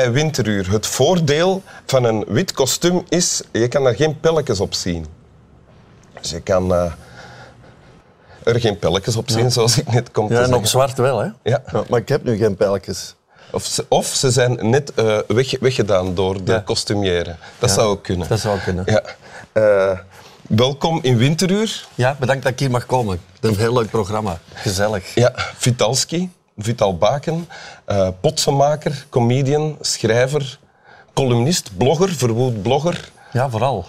Bij Winteruur. Het voordeel van een wit kostuum is, je kan er geen pelletjes op zien. Dus je kan eh, er geen pelletjes op zien, zoals ik net kom te Ja, en zeggen. op zwart wel, hè? Ja. maar ik heb nu geen pijltjes. Of, ze, of ze zijn net eh, weg, weggedaan door de Ja. costumière. Dat zou ook kunnen. Dat zou kunnen. Ja. Eh, welkom in Winteruur. Ja, bedankt dat ik hier mag komen. Het is een heel leuk programma. Gezellig. Ja, Vitalski, Vital Baken, eh potsenmaker, comedian, schrijver, columnist, blogger, verwoed blogger. Ja, vooral.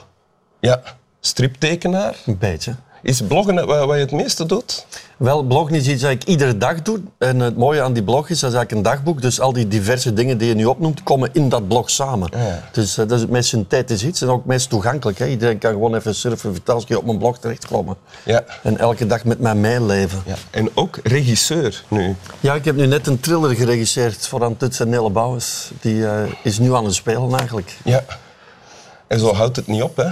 Ja, striptekenaar. Een beetje. Is bloggen wat, je het meeste doet? Wel, bloggen is iets dat ik iedere dag doe. En het mooie aan die blog is, dat is eigenlijk een dagboek. Dus al die diverse dingen die je nu opnoemt, komen in dat blog samen. Ja. Dus eh, dat is het meest synthetisch iets. En ook meest toegankelijk. Hè. Iedereen kan gewoon even surfen, Vitalski op mijn blog terechtkomen. Ja. En elke dag met mij meeleven. ja. En ook regisseur nu. Ja, ik heb nu net een thriller geregisseerd voor Antuts en Nelle Bouwens. Die eh, is nu aan het spelen eigenlijk. Ja. En zo houdt het niet op, hè?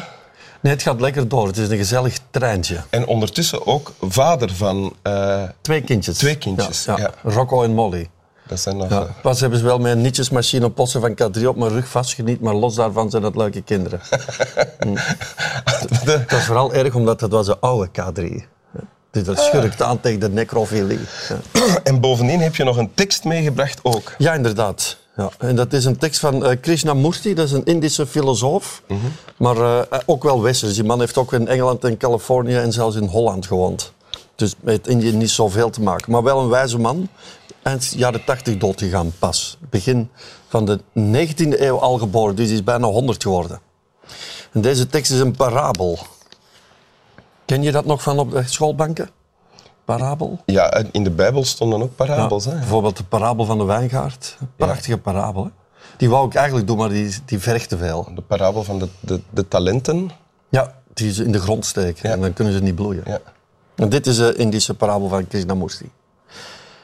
Nee, het gaat lekker door. Het is een gezellig treintje. En ondertussen ook vader van... eh, Twee kindjes. Twee kindjes, ja. Rocco en Molly. dat zijn nog... Ja. eh, Pas hebben ze wel een nietjesmachine posten van K3 op mijn rug vastgeniet, maar los daarvan zijn dat leuke kinderen. de- Dat is vooral erg omdat het was een oude K3. Dus dat schurkt aan tegen de necrofilie. En bovendien heb je nog een tekst meegebracht ook. Ja, inderdaad. Ja. En dat is een tekst van eh, Krishnamurti, dat is een Indische filosoof, maar eh, ook wel westers. Die man heeft ook in Engeland en Californië en zelfs in Holland gewoond. Dus met Indië niet zoveel te maken. Maar wel een wijze man. Eind jaren 80 doodgegaan, pas. Begin van de 19e eeuw al geboren, dus hij is bijna 100 geworden. En deze tekst is een parabel. Ken je dat nog van op de schoolbanken? Parabel? Ja, en in de Bijbel stonden ook parabels. Ja, hè? bijvoorbeeld de parabel van de wijngaard. Prachtige parabel. Hè? Die wou ik eigenlijk doen, maar die, die vergt te veel. De parabel van de, de, de talenten. Ja, die ze in de grond steken Ja. en dan kunnen ze niet bloeien. Ja. En dit is de Indische parabel van Krishnamurti.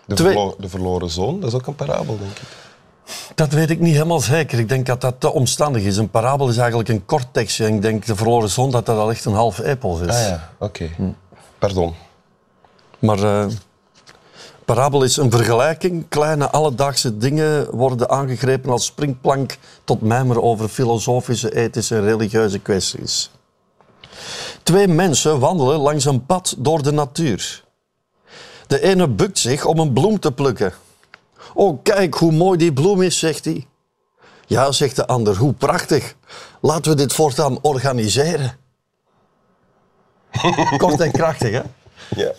De, verlo- de verloren zoon, dat is ook een parabel, denk ik. Dat weet ik niet helemaal zeker. Ik denk dat dat te omstandig is. Een parabel is eigenlijk een kort tekstje. En ik denk de verloren zoon dat dat al echt een half epos is. Ah ja, oké. Hm. Pardon. Maar eh parabel is een vergelijking. Kleine alledaagse dingen worden aangegrepen als springplank tot mijmer over filosofische, ethische en religieuze kwesties. Twee mensen wandelen langs een pad door de natuur. De ene bukt zich om een bloem te plukken. Oh, kijk hoe mooi die bloem is, zegt hij. Ja, zegt de ander, hoe prachtig. Laten we dit voortaan organiseren. Kort en krachtig, hè? Ja.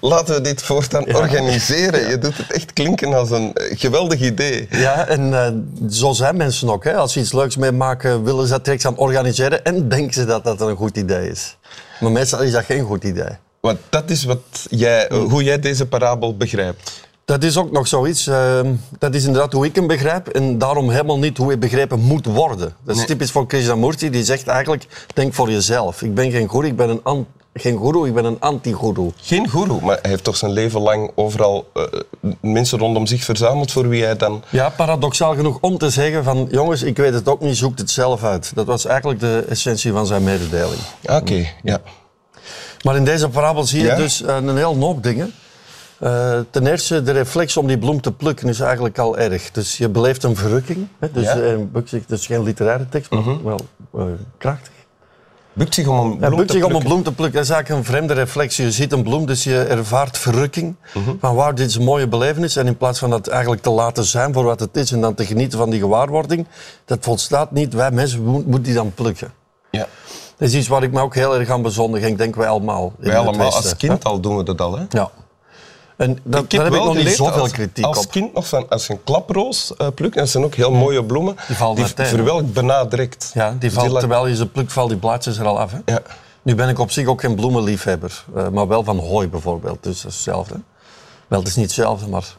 Laten we dit voortaan organiseren. Je doet het echt klinken als een eh, geweldig idee. Ja, en eh, zo zijn mensen ook. Hè. Als ze iets leuks meemaken, willen ze dat direct gaan organiseren en denken ze dat dat een goed idee is. Maar meestal is dat geen goed idee. Want dat is wat jij, Hm. hoe jij deze parabel begrijpt. Dat is ook nog zoiets. eh, dat is inderdaad hoe ik hem begrijp en daarom helemaal niet hoe hij begrepen moet worden. Dat is Nee. typisch voor Krishnamurti, die zegt eigenlijk, denk voor jezelf. Ik ben geen goeroe, ik ben een, geen goeroe, ik ben een anti-goeroe. Geen goeroe, maar hij heeft toch zijn leven lang overal eh, mensen rondom zich verzameld voor wie hij dan... Ja, paradoxaal genoeg om te zeggen van, jongens, ik weet het ook niet, zoek het zelf uit. Dat was eigenlijk de essentie van zijn mededeling. Oké, ja. Maar in deze parabel zie je Ja? dus eh, een heel hoop dingen. Eh, ten eerste, de reflex om die bloem te plukken is eigenlijk al erg. Dus je beleeft een verrukking. Hè? Dus, Ja. zich, het is geen literaire tekst, maar wel eh, krachtig. Bukt zich om een bloem bukt te zich om een plukken. bloem te plukken. Dat is eigenlijk een vreemde reflex. Je ziet een bloem, dus je ervaart verrukking. Van waar dit is een mooie belevenis. En in plaats van dat eigenlijk te laten zijn voor wat het is en dan te genieten van die gewaarwording, dat volstaat niet. Wij mensen mo- moeten die dan plukken. Ja. Dat is iets waar ik me ook heel erg aan bezondig. Ik denk wij allemaal. Wij allemaal, als kind al doen we dat al. Hè? Ja. Dat, daar heb ik wel nog niet zoveel als, kritiek als op. kind nog van als je een klaproos eh, plukt, en dat zijn ook heel mooie bloemen, Die vallen die verwelkt bijna direct. Ja, die Dus valt, terwijl je ze plukt, valt die blaadjes er al af. Hè? Ja. Nu ben ik op zich ook geen bloemenliefhebber, eh, maar wel van hooi bijvoorbeeld. Dus dat is hetzelfde. Wel, het is niet hetzelfde, maar...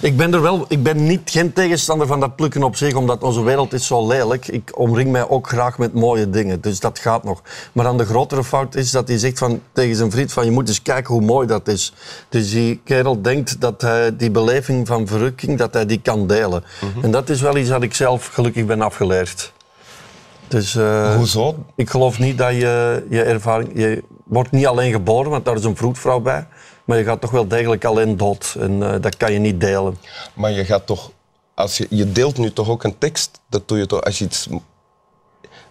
Ik ben, er wel, ik ben niet, geen tegenstander van dat plukken op zich, omdat onze wereld is zo lelijk. Ik omring mij ook graag met mooie dingen, dus dat gaat nog. Maar dan de grotere fout is dat hij zegt van, tegen zijn vriend van je moet eens kijken hoe mooi dat is. Dus die kerel denkt dat hij die beleving van verrukking, dat hij die kan delen. En dat is wel iets dat ik zelf gelukkig ben afgeleerd. Dus, eh, Hoezo? ik geloof niet dat je je ervaring... Je wordt niet alleen geboren, want daar is een vroedvrouw bij. Maar je gaat toch wel degelijk alleen dood. En eh, dat kan je niet delen. Maar je gaat toch als je, je deelt nu toch ook een tekst, dat doe je toch als je iets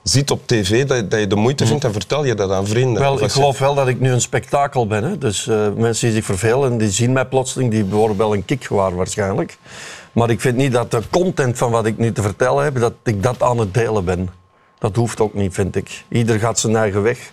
ziet op tv dat, dat je de moeite vindt, dan vertel je dat aan vrienden. Wel, ik geloof wel dat ik nu een spektakel ben. Hè. Dus eh, mensen die zich vervelen, die zien mij plotseling, die worden wel een kick gewaar waarschijnlijk. Maar ik vind niet dat de content van wat ik nu te vertellen heb, dat ik dat aan het delen ben. Dat hoeft ook niet, vind ik. Ieder gaat zijn eigen weg.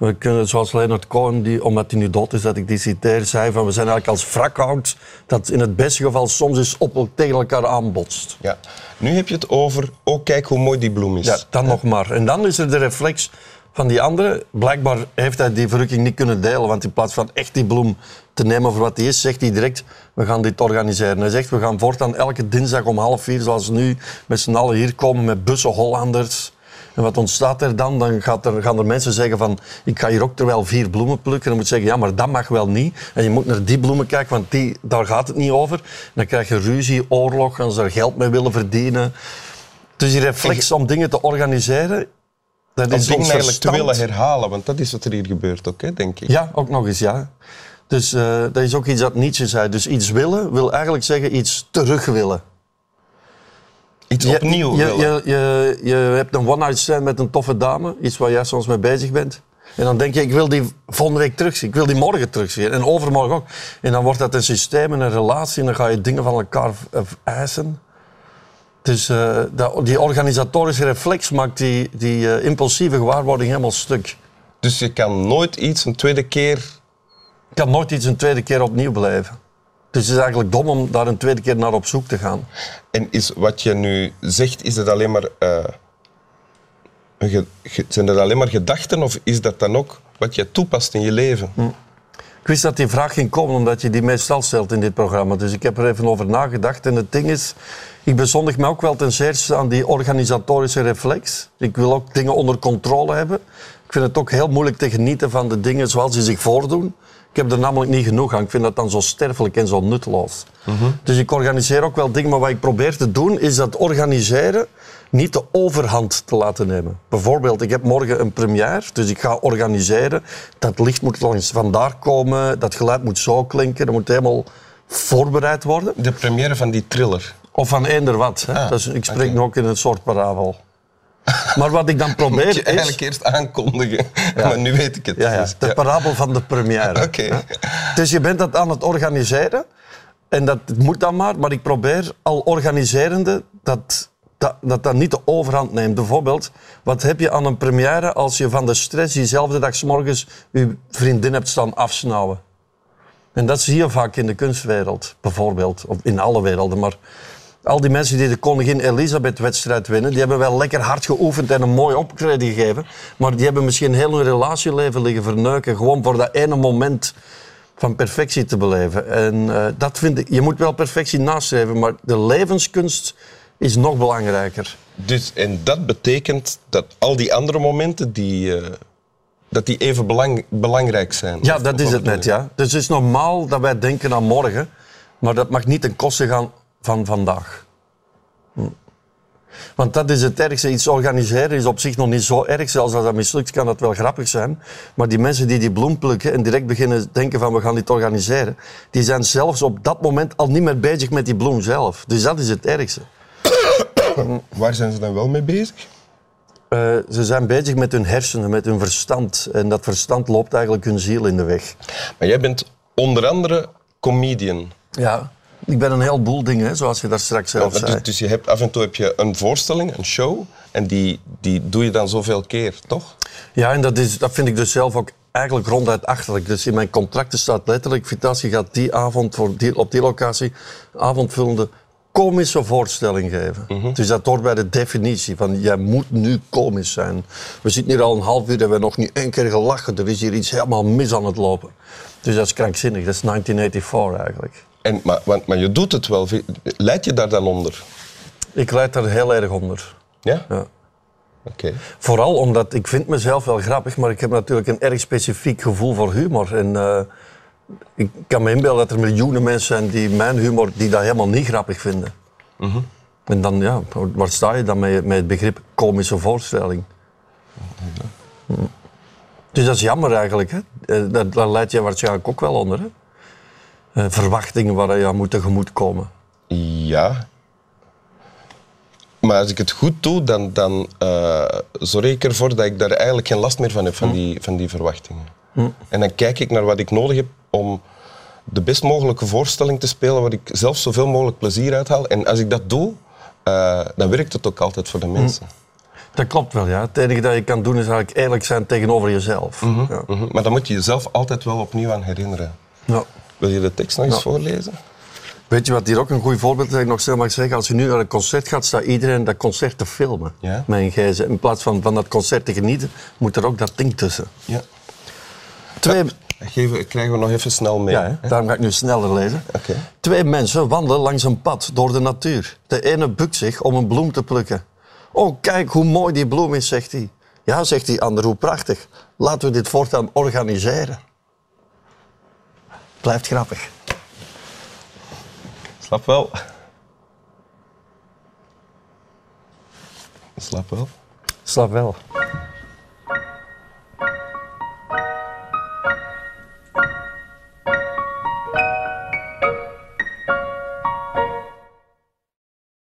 We kunnen, zoals Leonard Cohen, die, omdat hij nu dood is, dat ik die citeer, zei van we zijn eigenlijk als wrakhout dat in het beste geval soms eens op, tegen elkaar aanbotst. Ja. Nu heb je het over, oh kijk hoe mooi die bloem is. Ja, dan nog maar. En dan is er de reflex van die andere. Blijkbaar heeft hij die verrukking niet kunnen delen. Want in plaats van echt die bloem te nemen voor wat die is, zegt hij direct, we gaan dit organiseren. Hij zegt, we gaan voortaan elke dinsdag om half vier, zoals nu, met z'n allen hier komen met bussen Hollanders. En wat ontstaat er dan? Dan gaat er, gaan er mensen zeggen van, ik ga hier ook terwijl vier bloemen plukken. En dan moet je zeggen, ja, maar dat mag wel niet. En je moet naar die bloemen kijken, want die, daar gaat het niet over. Dan krijg je ruzie, oorlog, gaan ze er geld mee willen verdienen. Dus die reflex om dingen te organiseren, dat is dingen eigenlijk te willen herhalen, want dat is wat er hier gebeurt ook, hè, denk ik. Ja, ook nog eens, ja. Dus eh, dat is ook iets dat Nietzsche zei. Dus iets willen wil eigenlijk zeggen iets terug willen. Iets Je- opnieuw je, willen. je, je, je hebt een one-night stand met een toffe dame, iets waar jij soms mee bezig bent. En dan denk je, ik wil die volgende week terugzien, ik wil die morgen terugzien. En overmorgen ook. En dan wordt dat een systeem en een relatie en dan ga je dingen van elkaar eh, eisen. Dus eh, dat, die organisatorische reflex maakt die, die eh, impulsieve gewaarwording helemaal stuk. Dus je kan nooit iets een tweede keer... Ik kan nooit iets een tweede keer opnieuw beleven. Dus het is eigenlijk dom om daar een tweede keer naar op zoek te gaan. En is wat je nu zegt, is het alleen maar... eh, een ge- ge- zijn dat alleen maar gedachten of is dat dan ook wat je toepast in je leven? Hm. Ik wist dat die vraag ging komen omdat je die meestal stelt in dit programma. Dus ik heb er even over nagedacht. En het ding is, ik bezondig me ook wel ten zeerste aan die organisatorische reflex. Ik wil ook dingen onder controle hebben. Ik vind het ook heel moeilijk te genieten van de dingen zoals die zich voordoen. Ik heb er namelijk niet genoeg aan. Ik vind dat dan zo sterfelijk en zo nutteloos. Dus ik organiseer ook wel dingen. Maar wat ik probeer te doen, is dat organiseren niet de overhand te laten nemen. Bijvoorbeeld, ik heb morgen een première, dus ik ga organiseren. Dat licht moet langs vandaar komen, dat geluid moet zo klinken, dat moet helemaal voorbereid worden. De première van die thriller. Of van eender wat. Hè. Ah, dus ik spreek oké. nu ook in een soort parabel. Maar wat ik dan Moet probeer je is... eigenlijk eerst aankondigen. Maar nu weet ik het. Ja, ja, Dus, de ja. parabel van de première. Oké. Ja. Dus je bent dat aan het organiseren. En dat moet dan maar. Maar ik probeer al organiserende dat dat, dat dat niet de overhand neemt. Bijvoorbeeld, wat heb je aan een première als je van de stress diezelfde dag 's morgens je vriendin hebt staan afsnauwen? En dat zie je vaak in de kunstwereld, bijvoorbeeld. Of in alle werelden. Maar al die mensen die de koningin Elisabeth-wedstrijd winnen, die hebben wel lekker hard geoefend en een mooi optreden gegeven. Maar die hebben misschien heel hun relatieleven liggen verneuken. Gewoon voor dat ene moment van perfectie te beleven. En eh, dat vind ik, je moet wel perfectie nastreven, maar de levenskunst is nog belangrijker. Dus, en dat betekent dat al die andere momenten, die, eh, dat die even belang, belangrijk zijn. Ja, dat is het net, ja. Dus het is normaal dat wij denken aan morgen, maar dat mag niet ten koste gaan van vandaag. Hm. Want dat is het ergste. Iets organiseren is op zich nog niet zo erg. Zelfs als dat mislukt, kan dat wel grappig zijn. Maar die mensen die die bloem plukken en direct beginnen denken van we gaan dit organiseren, die zijn zelfs op dat moment al niet meer bezig met die bloem zelf. Dus dat is het ergste. Waar zijn ze dan wel mee bezig? Eh, ze zijn bezig met hun hersenen, met hun verstand. En dat verstand loopt eigenlijk hun ziel in de weg. Maar jij bent onder andere comedian. Ja, ik ben een heleboel dingen, zoals je daar straks zelf dus, zei. dus je hebt, af en toe heb je een voorstelling, een show, en die, die doe je dan zoveel keer, toch? Ja, en dat, is, dat vind ik dus zelf ook eigenlijk ronduit achterlijk. Dus in mijn contracten staat letterlijk, Vitasi gaat die avond voor die, op die locatie avondvullende komische voorstelling geven. Dus dat hoort bij de definitie van jij moet nu komisch zijn. We zitten hier al een half uur en we hebben nog niet één keer gelachen. Er is hier iets helemaal mis aan het lopen. Dus dat is krankzinnig. Dat is 1984 eigenlijk. En, maar, want, maar je doet het wel. Leid je daar dan onder? Ik leid daar heel erg onder. Ja? Ja. Oké. Vooral omdat ik vind mezelf wel grappig, maar ik heb natuurlijk een erg specifiek gevoel voor humor. En eh, ik kan me inbeelden dat er miljoenen mensen zijn die mijn humor die dat helemaal niet grappig vinden. En dan, ja, waar sta je dan met, met het begrip komische voorstelling? Hm. Dus dat is jammer eigenlijk. Hè? Eh, Daar, daar leid je waarschijnlijk ook wel onder. Hè? Eh, verwachtingen waar je aan moet tegemoetkomen. Ja. Maar als ik het goed doe, dan, dan eh, zorg ik ervoor dat ik daar eigenlijk geen last meer van heb, van die, van die verwachtingen. En dan kijk ik naar wat ik nodig heb om de best mogelijke voorstelling te spelen, waar ik zelf zoveel mogelijk plezier uithaal. En als ik dat doe, eh, dan werkt het ook altijd voor de mensen. Dat klopt wel, ja. Het enige dat je kan doen is eigenlijk eerlijk zijn tegenover jezelf. Ja. Mhm. Maar dan moet je jezelf altijd wel opnieuw aan herinneren. Ja. Wil je de tekst nog eens Ja. voorlezen? Weet je wat hier ook een goed voorbeeld is dat ik nog snel mag zeggen? Als je nu naar een concert gaat, staat iedereen dat concert te filmen. Ja. Gsm. In plaats van van dat concert te genieten, moet er ook dat ding tussen. Ja. Twee, Geven, krijgen we nog even snel mee. ja, hè? daarom ga ik nu sneller lezen. Oké. Twee mensen wandelen langs een pad door de natuur. De ene bukt zich om een bloem te plukken. Oh, kijk hoe mooi die bloem is, zegt hij. Ja, zegt die ander, hoe prachtig. Laten we dit voortaan organiseren. Blijft grappig. Slap wel. Slap wel. Slap wel.